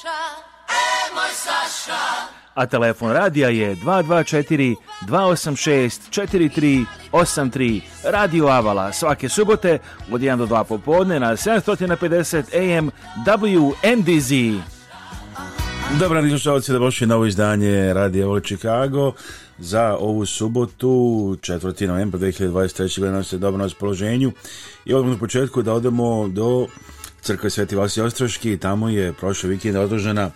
Saša, e moj Saša. A telefon radija je 224 286 4383 Radio Avala svake subote od 1 do 2 popodne na 750 AM WNDZ. Dobra, slušalci, da boši novo izdanje radio Avala Chicago za ovu subotu, 4. novembra 2023. godine se dobro na raspoloženju i odmah na početku da odemo do crkve Sveti Vasi Ostroški i tamo je prošle vikend, održana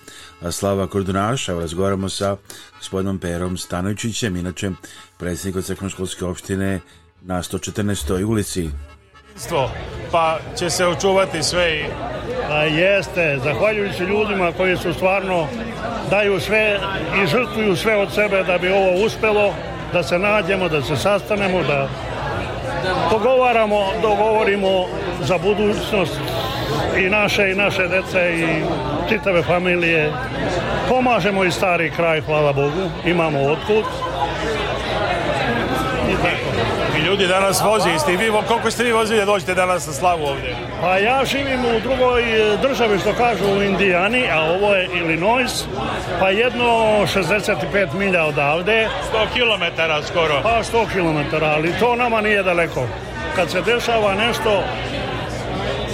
slava Kordunaša. Razgovaramo sa gospodinom Perom Stanojčićem, inače predsjednikom crkvenoškolske opštine na 114. ulici. Pa će se očuvati sve. A jeste, zahvaljujući ljudima koji su stvarno daju sve i žrtvuju sve od sebe da bi ovo uspelo, da se nađemo, da se sastanemo, da pogovaramo, dogovorimo za budućnost i naše i naše dece i čitave familije. Pomažemo i stari kraj, hvala Bogu, imamo otkud. I ljudi danas voze isti. Vi, koliko ste vi vozili da dođete danas na slavu ovdje? Pa ja živim u drugoj e, državi što kažu u Indijani, a ovo je Illinois, pa jedno 65 milja odavde. 100 km skoro. Pa 100 km, ali to nama nije daleko. Kad se dešava nešto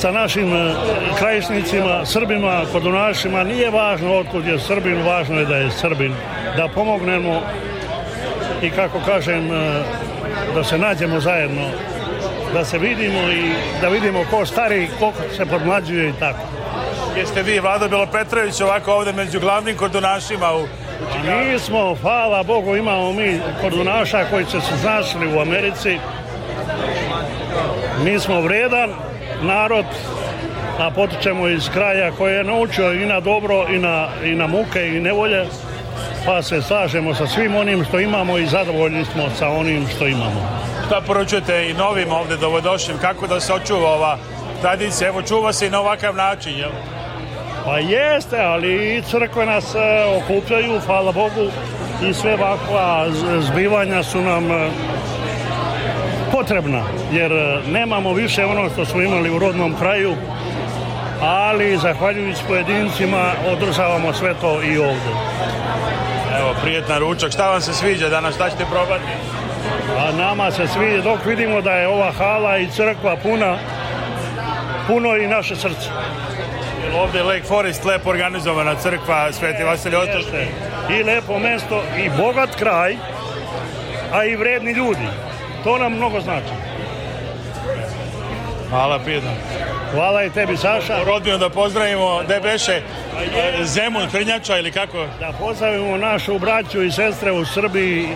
sa našim e, krajišnicima, Srbima, kodunašima, nije važno otkud je Srbin, važno je da je Srbin. Da pomognemo i kako kažem, e, da se nađemo zajedno, da se vidimo i da vidimo ko stari, ko se podmlađuje i tako. Jeste vi, Vlado Belopetrović, ovako ovdje među glavnim kordunašima u Mi pa nismo, hvala Bogu, imamo mi kordunaša koji će se znašli u Americi. Mi smo vredan, narod, a potičemo iz kraja koji je naučio i na dobro i na, i na muke i nevolje, pa se slažemo sa svim onim što imamo i zadovoljni smo sa onim što imamo. Šta poručujete i novim ovdje dovodošlim, kako da se očuva ova tradicija, evo čuva se i na ovakav način, jel? Pa jeste, ali i crkve nas e, okupljaju, hvala Bogu, i sve ovakva zbivanja su nam e, potrebna jer e, nemamo više ono što smo imali u rodnom kraju, ali zahvaljujući pojedincima održavamo sve to i ovdje. Evo, prijetan ručak. Šta vam se sviđa danas? Šta ćete probati? A nama se sviđa dok vidimo da je ova hala i crkva puna, puno i naše srce. ovdje je Lake Forest lepo organizovana crkva Sveti Vasilje Otošni. I lepo mesto i bogat kraj, a i vredni ljudi. To nam mnogo znači. Hvala Pidan. Hvala i tebi Saša. Rodino da pozdravimo, da beše Zemun Trnjača ili kako? Da pozdravimo našu braću i sestre u Srbiji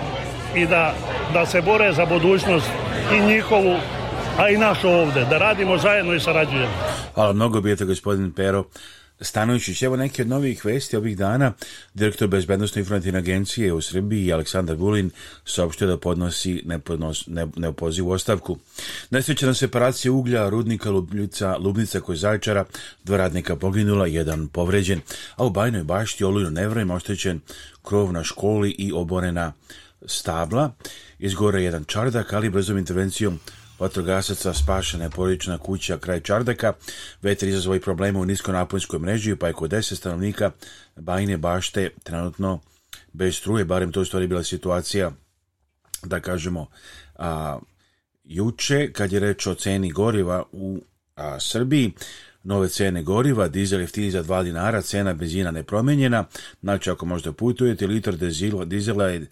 i da, da se bore za budućnost i njihovu a i našu ovdje, da radimo zajedno i sarađujemo. Hvala mnogo, bijete gospodin Pero. Stanovićić, evo neke od novih vesti ovih dana, direktor Bezbednostne informativne agencije u Srbiji Aleksandar Gulin saopštio da podnosi nepodnos, ne, u ostavku. Nesrećena separacija uglja, rudnika Lubljica, Lubnica koji zajčara, dva radnika poginula, jedan povređen, a u Bajnoj bašti olujno nevrojima oštećen krov na školi i oborena stabla. Izgore jedan čardak, ali brzom intervencijom vatrogasaca spašena je porodična kuća kraj Čardaka. Vetar i probleme u niskonaponskoj mreži, pa je kod 10 stanovnika Bajne bašte trenutno bez struje, barem to je stvari bila situacija, da kažemo, a, juče, kad je reč o ceni goriva u Srbiji, nove cene goriva, dizel jeftini za 2 dinara, cena benzina nepromijenjena, znači ako možda putujete, litar dizela, dizela je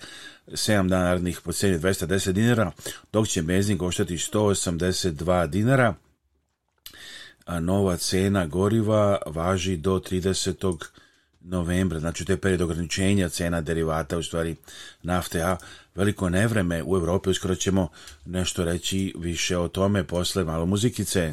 7 danarnih po cijeni 210 dinara, dok će benzin koštati 182 dinara, a nova cena goriva važi do 30. novembra, znači to je period ograničenja cena derivata, u stvari nafte, a veliko nevreme u Europi, uskoro ćemo nešto reći više o tome posle malo muzikice.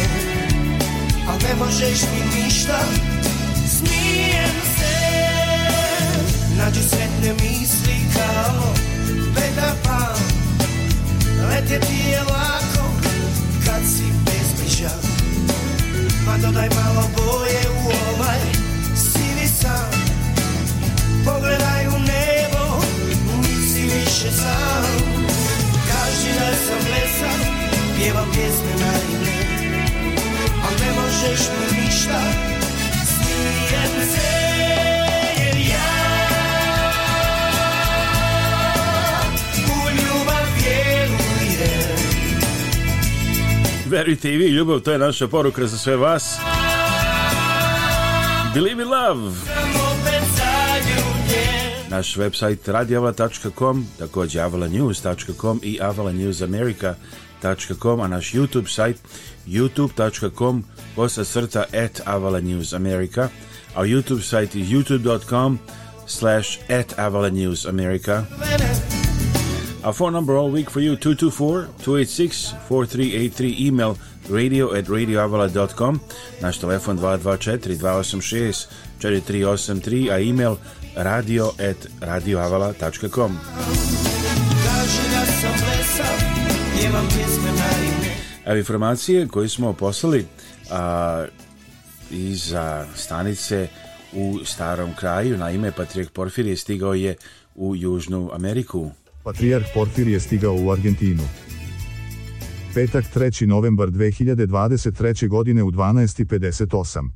Al pa ne možeš mi ništa Smijem se Nađu sretne misli kao Beda Lete ti je lako Kad si bezbriža Pa dodaj malo boje u ovaj Sivi san Verujte i vi, ljubav, to je naša poruka za sve vas. Believe in love. Naš website radiavala.com, također avalanews.com i avalanewsamerica.com, a naš YouTube sajt youtube.com posa srta at avalanewsamerica, a YouTube sajt je youtube.com slash at avalanewsamerica. America. Our phone number all week for you 224-286-4383 email radio at radioavala.com Naš telefon 224-286-4383 a email radio at radioavala.com Evo informacije koje smo poslali a, iza stanice u starom kraju, na ime Porfir je stigao je u Južnu Ameriku. Patrijarh Porfir je stigao u Argentinu. Petak 3. novembar 2023. godine u 12.58.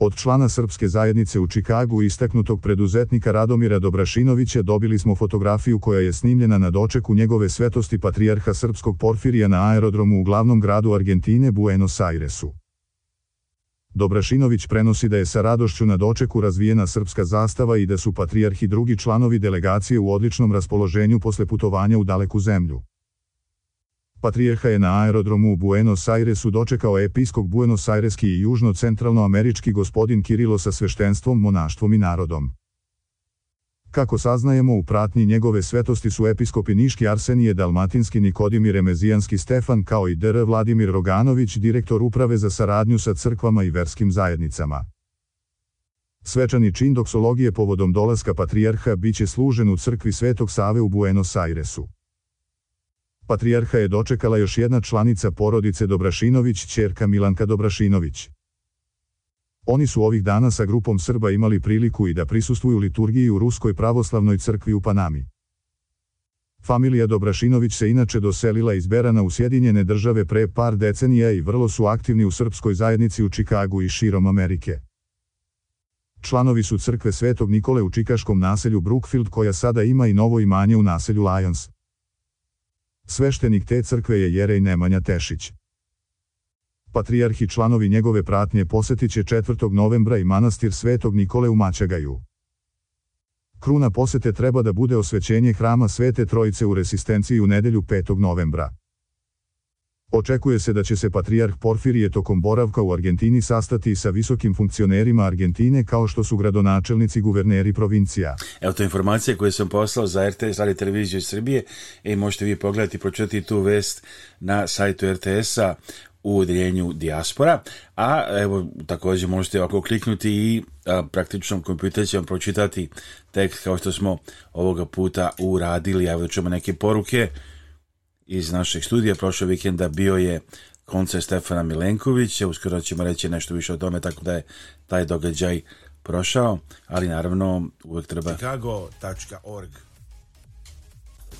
Od člana Srpske zajednice u Čikagu istaknutog preduzetnika Radomira Dobrašinovića dobili smo fotografiju koja je snimljena na dočeku njegove svetosti Patrijarha Srpskog Porfirija na aerodromu u glavnom gradu Argentine Buenos Airesu. Dobrašinović prenosi da je sa radošću na dočeku razvijena srpska zastava i da su patrijarh i drugi članovi delegacije u odličnom raspoloženju posle putovanja u daleku zemlju. Patrijeha je na aerodromu u Buenos Airesu dočekao episkog Buenos Aireski i južno američki gospodin Kirilo sa sveštenstvom, monaštvom i narodom. Kako saznajemo u pratnji njegove svetosti su episkopi Niški Arsenije Dalmatinski Nikodimir Remezijanski Stefan kao i dr. Vladimir Roganović direktor uprave za saradnju sa crkvama i verskim zajednicama. Svečani čin doksologije povodom dolaska patrijarha će služen u crkvi Svetog Save u Buenos Airesu. Patrijarha je dočekala još jedna članica porodice Dobrašinović, čerka Milanka Dobrašinović. Oni su ovih dana sa grupom Srba imali priliku i da prisustvuju liturgiji u Ruskoj pravoslavnoj crkvi u Panami. Familija Dobrašinović se inače doselila iz Berana u Sjedinjene države pre par decenija i vrlo su aktivni u srpskoj zajednici u Čikagu i širom Amerike. Članovi su crkve Svetog Nikole u čikaškom naselju Brookfield koja sada ima i novo imanje u naselju Lions. Sveštenik te crkve je Jerej Nemanja Tešić. Patrijarh i članovi njegove pratnje posjetit će 4. novembra i manastir Svetog Nikole u mačegaju Kruna posete treba da bude osvećenje hrama Svete Trojice u resistenciji u nedelju 5. novembra. Očekuje se da će se patrijarh Porfirije tokom boravka u Argentini sastati sa visokim funkcionerima Argentine kao što su gradonačelnici guverneri provincija. Evo to je informacija sam poslao za RTS, ali televiziju iz Srbije. i e, možete vi pogledati i tu vest na sajtu RTS-a u odrijenju dijaspora, a evo također možete ovako kliknuti i praktičnom kompjuter pročitati tekst kao što smo ovoga puta uradili, evo ćemo neke poruke iz našeg studija, Prošlog vikenda bio je koncert Stefana Milenkovića, uskoro ćemo reći nešto više o tome, tako da je taj događaj prošao, ali naravno uvek treba... Chicago.org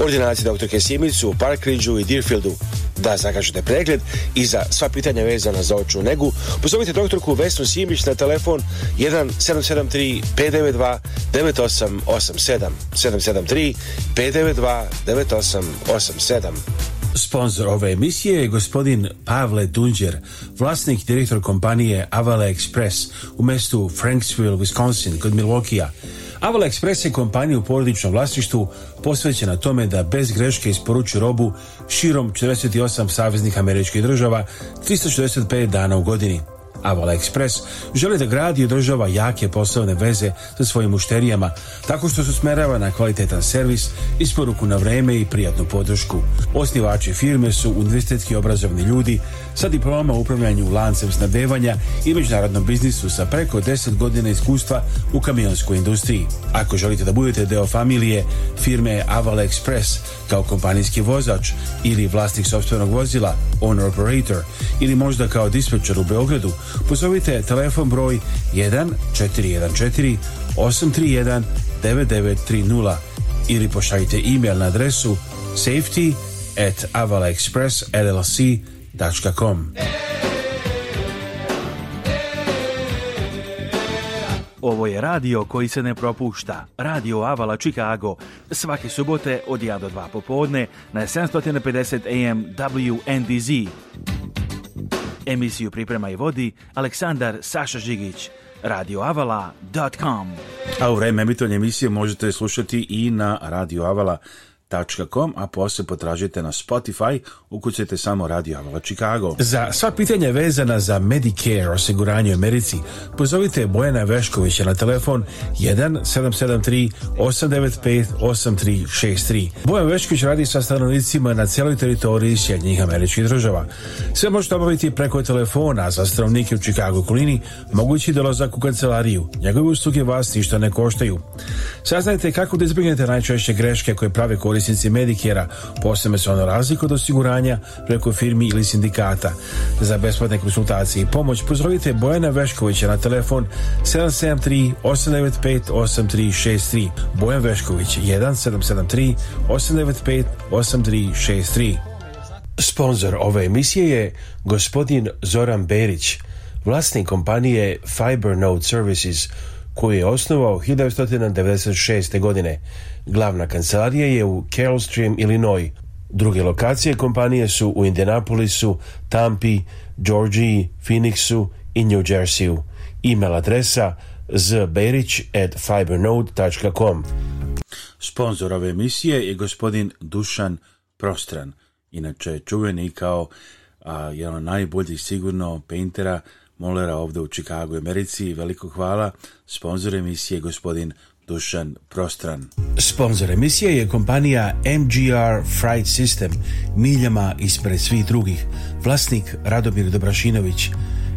ordinaciji doktorke Simicu u Parkridžu i Deerfieldu. Da zakažete pregled i za sva pitanja vezana za očnu negu, pozovite doktorku Vesnu Simić na telefon 1773 592 9887 773 592 9887. Sponzor ove emisije je gospodin Pavle Dunđer, vlasnik i direktor kompanije Avale Express u mestu Franksville, Wisconsin, kod Milwaukee a Avala Express je kompanija u porodičnom vlasništvu posvećena tome da bez greške isporuči robu širom 48 saveznih američkih država 365 dana u godini. Avala Express želi da gradi i održava jake poslovne veze sa svojim mušterijama, tako što su smerava na kvalitetan servis, isporuku na vreme i prijatnu podršku. Osnivači firme su univerzitetski obrazovni ljudi sa diplomama upravljanju lancem snabdevanja i međunarodnom biznisu sa preko 10 godina iskustva u kamionskoj industriji. Ako želite da budete deo familije firme Aval Express kao kompanijski vozač ili vlasnik sobstvenog vozila, owner operator ili možda kao dispečer u Beogradu, pozovite telefon broj 1 414 831 9930 ili pošaljite e-mail na adresu safety at avalexpress.llc.com www.radiomađara.com Ovo je radio koji se ne propušta. Radio Avala Chicago. Svake subote od 1 do 2 popodne na 750 AM WNDZ. Emisiju priprema i vodi Aleksandar Saša Žigić. radioavala.com A u vreme emisije možete slušati i na Radio Avala a poslije potražite na Spotify, ukucajte samo Radio Chicago. Za sva pitanja vezana za Medicare osiguranje u Americi, pozovite Bojana Veškovića na telefon 1 773 895 Bojan Vešković radi sa stanovnicima na cijeloj teritoriji Sjednjih američkih država. Sve možete obaviti preko telefona za stanovnike u Chicago Kulini, mogući dolazak u kancelariju. Njegove usluge vas ništa ne koštaju. Saznajte kako da izbjegnete najčešće greške koje prave koristi korisnici Medikera, posebno se ono razliku od osiguranja preko firmi ili sindikata. Za besplatne konsultacije i pomoć pozovite Bojana Veškovića na telefon 773 895 8363. Bojan Vešković 1773 895 8363. Sponzor ove emisije je gospodin Zoran Berić, vlasnik kompanije Fiber Node Services – koju je osnovao 1996. godine. Glavna kancelarija je u Kellstream, Illinois. Druge lokacije kompanije su u Indianapolisu, Tampi, Georgiji, Phoenixu i New Jerseyu. E-mail adresa zberić at fibernode.com Sponzor ove emisije je gospodin Dušan Prostran, inače čuveni kao jedan od najboljih sigurno paintera Molera ovde u Čikagu, Americi veliko hvala. Sponzor emisije je gospodin Dušan Prostran. Sponzor emisije je kompanija MGR Fright System, miljama ispred svih drugih. Vlasnik Radomir Dobrašinović,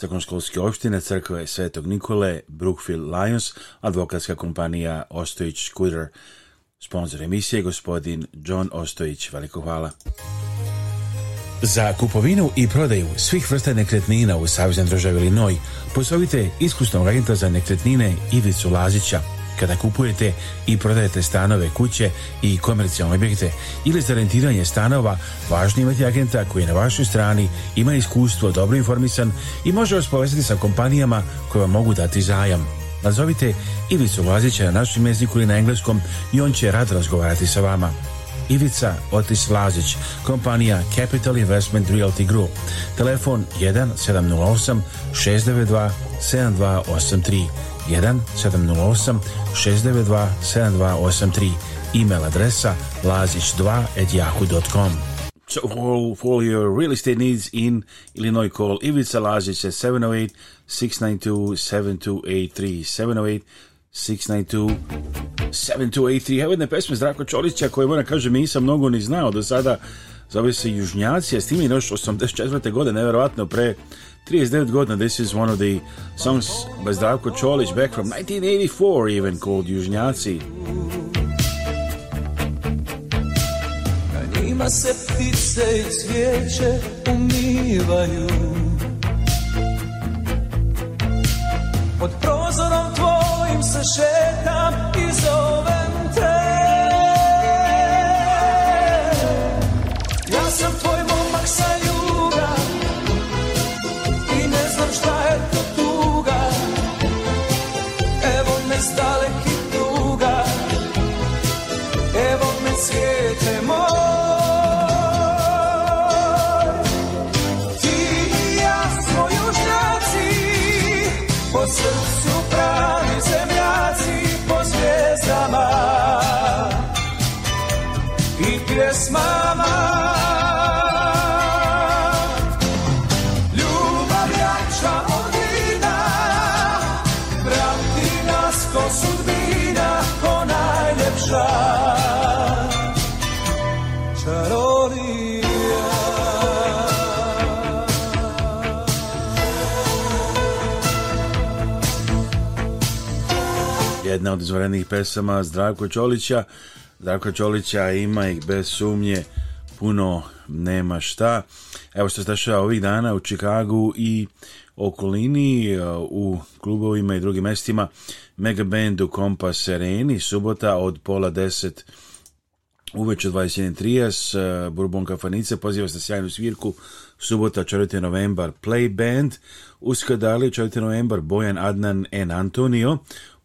Crkonskolske opštine crkve Svetog Nikole, Brookfield Lions, advokatska kompanija Ostojić Scooter. Sponzor emisije gospodin John Ostojić. Veliko hvala. Za kupovinu i prodaju svih vrsta nekretnina u Savjeznoj državi Linoj posovite iskusnog agenta za nekretnine Ivicu Lazića kada kupujete i prodajete stanove, kuće i komercijalne objekte ili za rentiranje stanova, važno imati agenta koji je na vašoj strani, ima iskustvo, dobro informisan i može vas povezati sa kompanijama koje vam mogu dati zajam. Nazovite Ivicu Lazića na našem jeziku ili na engleskom i on će rad razgovarati sa vama. Ivica Otis Lazić, kompanija Capital Investment Realty Group. Telefon 1 708 692 7283 1 708 692 7283 email adresa lazić yahoo.com. So for, for your real estate needs in Illinois, call Ivica Lazić at 708-692-7283. 708-692-7283. Evo jedne pesme Zdravko Čolića koje moram kažem nisam mnogo ni znao do sada. Zove se Južnjaci, a s tim je još 84. godine, nevjerovatno pre 39 godina, this is one of the songs by Zdravko Čolić back from 1984 even called Južnjaci. Njima se ptice i cvijeće umivaju Pod prozorom tvojim se šetam jedna od izvorenih pesama Zdravko Čolića. Zdravko Čolića ima ih bez sumnje puno nema šta. Evo što se dešava ovih dana u Čikagu i okolini u klubovima i drugim mestima mega band u Kompas Areni subota od pola deset uveče 21.30 e, Bourbon Kafanice poziva se na sjajnu svirku subota 4. novembar Play Band uskadali 4. novembar Bojan Adnan en Antonio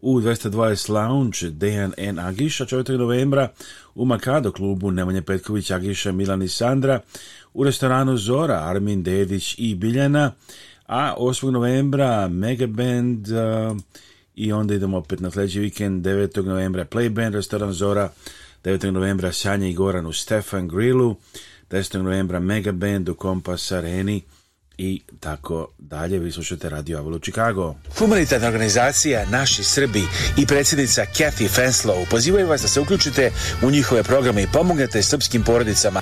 u 220 Lounge Dejan N. Agiša 4. novembra, u Makado klubu Nemanje Petković, Agiša, Milan i Sandra, u restoranu Zora Armin Dedić i Biljana, a 8. novembra Megaband i onda idemo opet na sljedeći vikend 9. novembra Playband, restoran Zora 9. novembra Sanja i Goran u Stefan Grillu 10. novembra Megaband u Kompas Areni i tako dalje. Vi slušate Radio Avalu Chicago. Humanitarna organizacija Naši Srbi i predsjednica Kathy Fenslow pozivaju vas da se uključite u njihove programe i pomognete srpskim porodicama.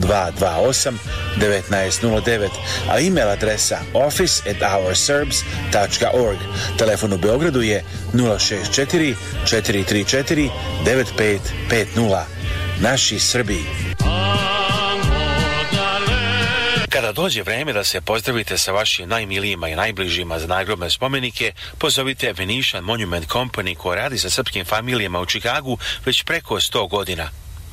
228 1909, a e-mail adresa office at Telefon u Beogradu je 064 434 9550. Naši Srbi. Kada dođe vreme da se pozdravite sa vašim najmilijima i najbližima za nagrobne spomenike, pozovite Venetian Monument Company koja radi sa srpskim familijama u Čikagu već preko 100 godina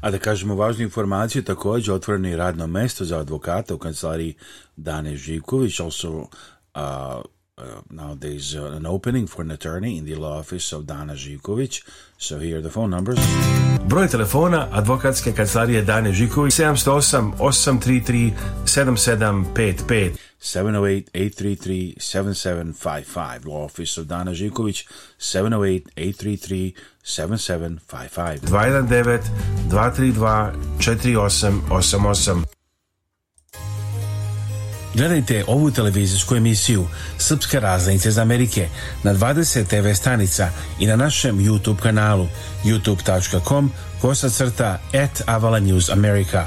A da kažemo važnu informaciju, također otvoreno je radno mesto za advokata u kancelariji Dane Živković, also uh, Uh, uh, an opening for an attorney in the law office of Dana Žiković. So here are the phone numbers. Broj telefona advokatske kancelarije Dane Žiković 708 833 7755 708-833-7755 Law Office of Dana Žiković 708-833-7755 7755 219 232 4888 Gledajte ovu televizijsku emisiju Srpske raznice iz Amerike na 20 TV stanica i na našem YouTube kanalu youtube.com kosacrta at avalanewsamerika.com America.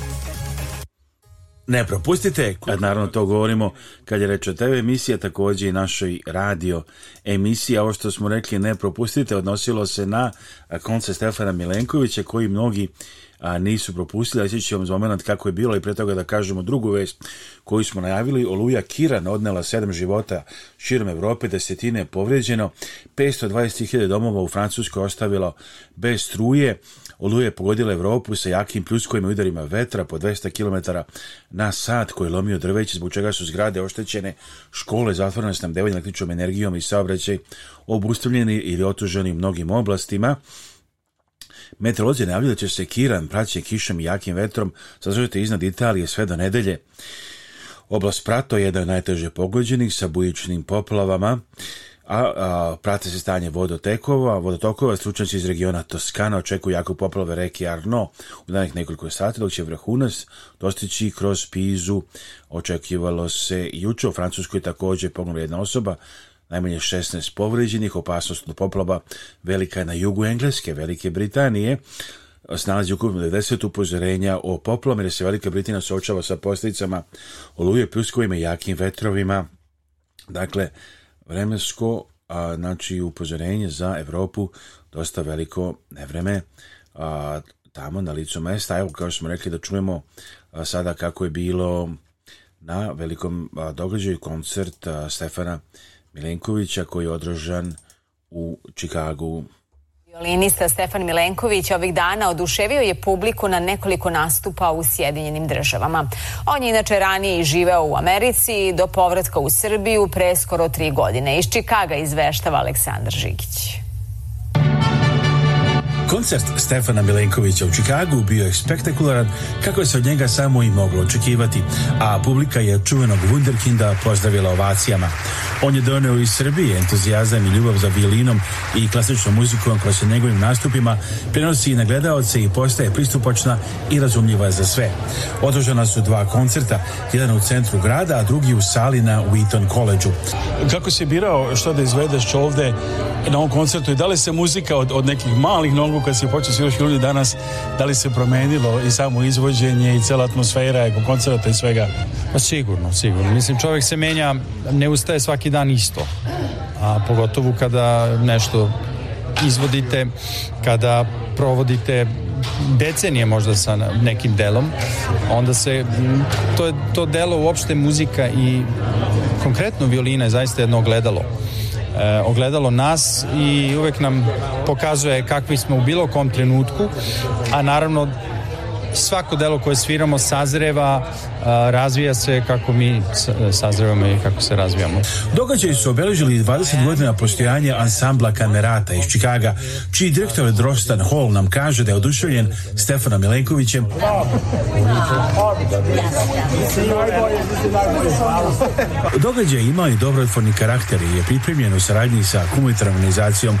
Ne propustite, kad naravno to govorimo kad je reč o TV emisija, također i našoj radio emisiji, ovo što smo rekli ne propustite odnosilo se na konce Stefana Milenkovića koji mnogi a, nisu propustili, a sjeći ćemo za moment kako je bilo i pre toga da kažemo drugu vest koju smo najavili, Oluja Kiran odnela sedam života širom Evrope, desetine je povređeno, 520.000 domova u Francuskoj ostavilo bez struje, Oluja je pogodila Evropu sa jakim pljuskovima i udarima vetra po 200 km na sat koji je lomio drveće, zbog čega su zgrade oštećene, škole zatvorene s nam električnom energijom i saobraćaj obustavljeni ili otuženi mnogim oblastima. Meteorolozi najavljuju da će se Kiran, praće kišom i jakim vetrom, zadržati iznad Italije sve do nedelje. Oblast Prato je jedan od najteže pogođenih sa bujičnim poplavama, a, a, prate se stanje vodotekova, vodotokova stručnjaci iz regiona Toskana očekuju jako poplave reke Arno u danih nekoliko sati, dok će vrhunac dostići kroz Pizu. Očekivalo se juče u Francuskoj također pognula jedna osoba najmanje 16 povređenih, opasnost od poplava velika je na jugu Engleske, Velike Britanije, snalazi ukupno 90 upozorenja o poplom, jer se Velika Britina sočava sa posljedicama oluje, pljuskovima i jakim vetrovima. Dakle, vremensko a, znači upozorenje za Evropu, dosta veliko nevreme a, tamo na licu mesta. Evo kao smo rekli da čujemo sada kako je bilo na velikom a, događaju koncert a, Stefana Milenkovića koji je održan u Čikagu. Violinista Stefan Milenković ovih dana oduševio je publiku na nekoliko nastupa u Sjedinjenim državama. On je inače ranije i živeo u Americi do povratka u Srbiju pre skoro tri godine. Iz Čikaga izveštava Aleksandar Žigić. Koncert Stefana Milenkovića u Čikagu bio je spektakularan kako je se od njega samo i moglo očekivati, a publika je čuvenog Wunderkinda pozdravila ovacijama. On je donio iz Srbije entuzijazam i ljubav za violinom i klasičnom muzikom koja se njegovim nastupima prenosi i na gledalce i postaje pristupačna i razumljiva za sve. Održana su dva koncerta, jedan u centru grada, a drugi u sali na Wheaton College-u. Kako si birao što da izvedeš ovde na ovom koncertu i da li se muzika od, od nekih malih nogu kad si počeo sviraš ljudi danas, da li se promenilo i samo izvođenje i cela atmosfera i koncerta i svega? Pa sigurno, sigurno. Mislim, čovjek se menja, ne ustaje svaki dan isto. A pogotovo kada nešto izvodite, kada provodite decenije možda sa nekim delom, onda se to, je, to delo uopšte muzika i konkretno violina je zaista jedno ogledalo Eh, ogledalo nas i uvijek nam pokazuje kakvi smo u bilo kom trenutku, a naravno svako delo koje sviramo sazreva, razvija se kako mi e, sazrevamo i kako se razvijamo. Događaji su obeležili 20 godina postojanja ansambla Kamerata iz Čikaga, čiji direktor Drostan Hall nam kaže da je oduševljen Stefanom Milenkovićem. Događaj ima i dobrotvorni karakter i je pripremljen u saradnji sa humanitarnom organizacijom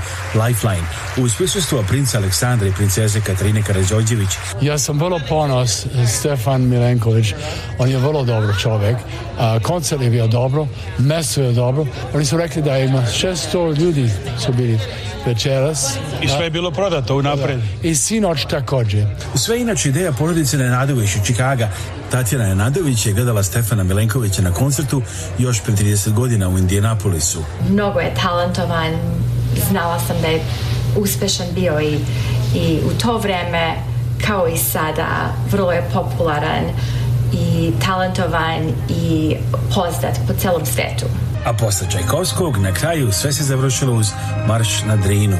Lifeline uz prisustvo princa Aleksandra i princeze Katarine Karadžođević. Ja sam vrlo ponos eh, Stefan Milenković. On je vrlo dobar čovjek. Eh, koncert je bio dobro, mesto je dobro. Oni su rekli da ima 600 ljudi su bili večeras. I sve je bilo prodato unaprijed. I sinoć također. Sve inače ideja porodice Nenadović iz Čikaga. Tatjana Nenadović je gledala Stefana Milenkovića na koncertu još prije 30 godina u Indianapolisu. Mnogo je talentovan. Znala sam da je uspešan bio i, i u to vreme kao i sada vrlo je popularan i talentovan i poznat po celom svetu. A posle Čajkovskog na kraju sve se završilo uz Marš na Drinu.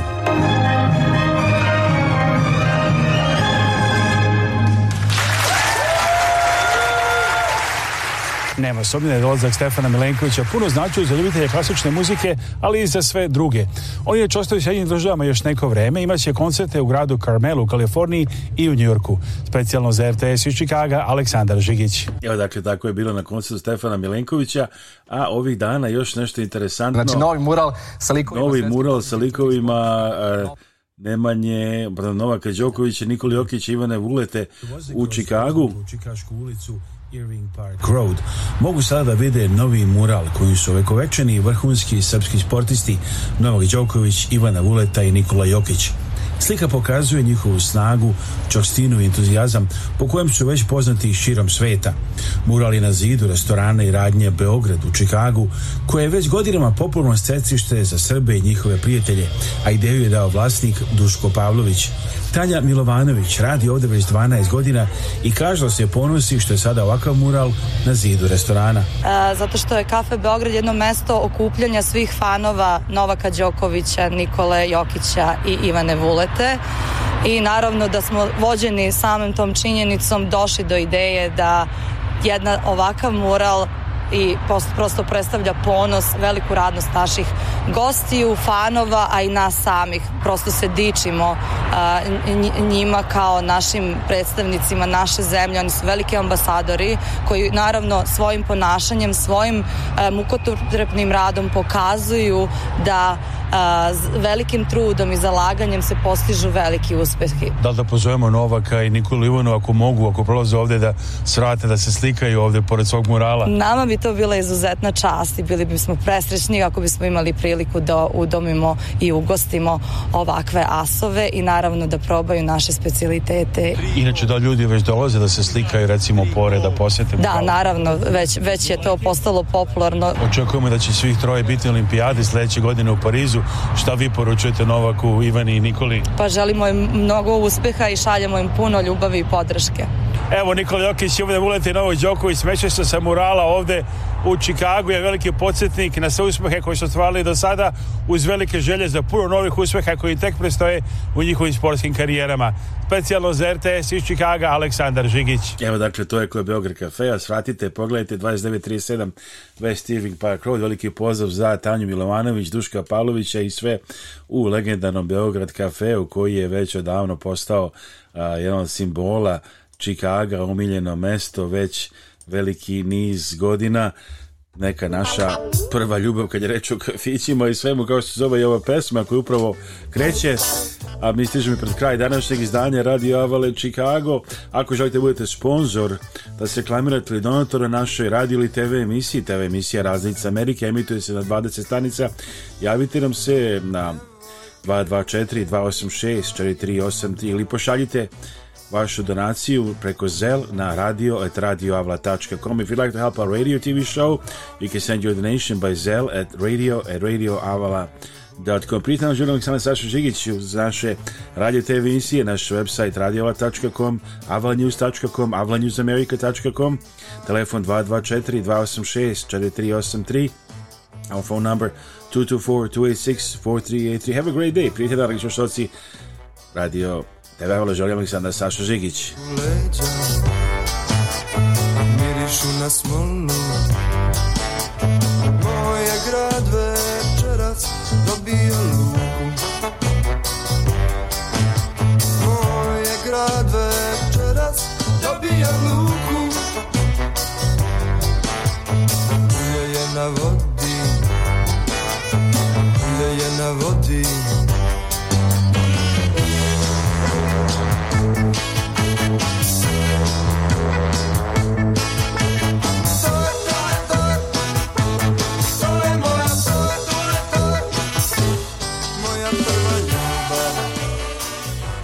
Nema sumnje da dolazak Stefana Milenkovića puno značio za ljubitelje klasične muzike, ali i za sve druge. On je čostao u srednjim državama još neko vreme, imaće koncerte u gradu Carmelu u Kaliforniji i u Njorku. Specijalno za RTS iz Čikaga, Aleksandar Žigić. Evo dakle, tako je bilo na koncertu Stefana Milenkovića, a ovih dana još nešto interesantno. Znači novi mural sa likovima. Novi mural sa likovima... Eh, Nemanje, Novaka Đokovića, Nikoli Okića, Ivane Vulete u Čikagu. U Čikašku ulicu mogu sada da vide novi mural koji su vekovečeni vrhunski srpski sportisti Novak Đoković, Ivana Vuleta i Nikola Jokić. Slika pokazuje njihovu snagu, čostinu i entuzijazam po kojem su već poznati širom sveta. Murali na zidu restorana i radnje Beograd u Čikagu, koje je već godinama popularno stecište za Srbe i njihove prijatelje, a ideju je dao vlasnik Duško Pavlović. Tanja Milovanović radi ovdje već 12 godina i kaže se ponosi što je sada ovakav mural na zidu restorana. E, zato što je Kafe Beograd jedno mesto okupljanja svih fanova Novaka Đokovića, Nikole Jokića i Ivane Vulete. I naravno da smo vođeni samim tom činjenicom došli do ideje da jedna ovakav mural i prosto predstavlja ponos, veliku radnost naših gostiju, fanova, a i nas samih. Prosto se dičimo njima kao našim predstavnicima naše zemlje. Oni su veliki ambasadori koji naravno svojim ponašanjem, svojim mukotrpnim radom pokazuju da velikim trudom i zalaganjem se postižu veliki uspehi. Da li da pozovemo Novaka i Nikolu ako mogu, ako prolaze ovdje da srate, da se slikaju ovdje pored svog murala? Nama bi to bila izuzetna čast i bili bismo presrećni ako bismo imali priliku da udomimo i ugostimo ovakve asove i naravno da probaju naše specialitete. Inače da ljudi već dolaze da se slikaju recimo pored, da posjete Da, naravno, već, već je to postalo popularno. Očekujemo da će svih troje biti olimpijadi sljedeće godine u Parizu Šta vi poručujete Novaku, Ivani i Nikoli? Pa želimo im mnogo uspeha i šaljemo im puno ljubavi i podrške. Evo Nikola Jokić, ovdje uleti Novog Đoković, smeće se sa murala ovdje u Čikagu je veliki podsjetnik na sve uspehe koje su ostvarili do sada uz velike želje za puno novih uspeha koji tek prestoje u njihovim sportskim karijerama. Specijalno za RTS iz Čikaga, Aleksandar Žigić. Evo dakle, to je koje Beograd a Svatite, pogledajte 2937 West Irving Park Road. Veliki pozdrav za Tanju Milovanović, Duška Pavlovića i sve u legendarnom Beograd u koji je već odavno postao jedan od simbola Čikaga, omiljeno mesto, već veliki niz godina neka naša prva ljubav kad je reč o kafićima i svemu kao što se zove i ova pesma koja upravo kreće a mi stižemo pred kraj današnjeg izdanja Radio Avale Chicago ako želite budete sponzor da se reklamirate ili donator našoj radio ili TV emisiji TV emisija Raznica Amerike emituje se na 20 stanica javite nam se na 224 286 4383 ili pošaljite vašu donaciju preko Zel na radio at radioavla.com. If you'd like to help our radio TV show, you can send your donation by Zel at radio at radioavla.com Prijatelj nam želim Aleksandar Saša Žigić uz naše radio TV emisije, naš website radioavla.com avlanews.com, avlanewsamerica.com telefon 224 286 4383, our phone number 224 286 4383. Have a great day. Prijatelji, dragi slušalci, radio Eve olacak Miksandar Sašo Žigić. Leđa, mirišu na smolnu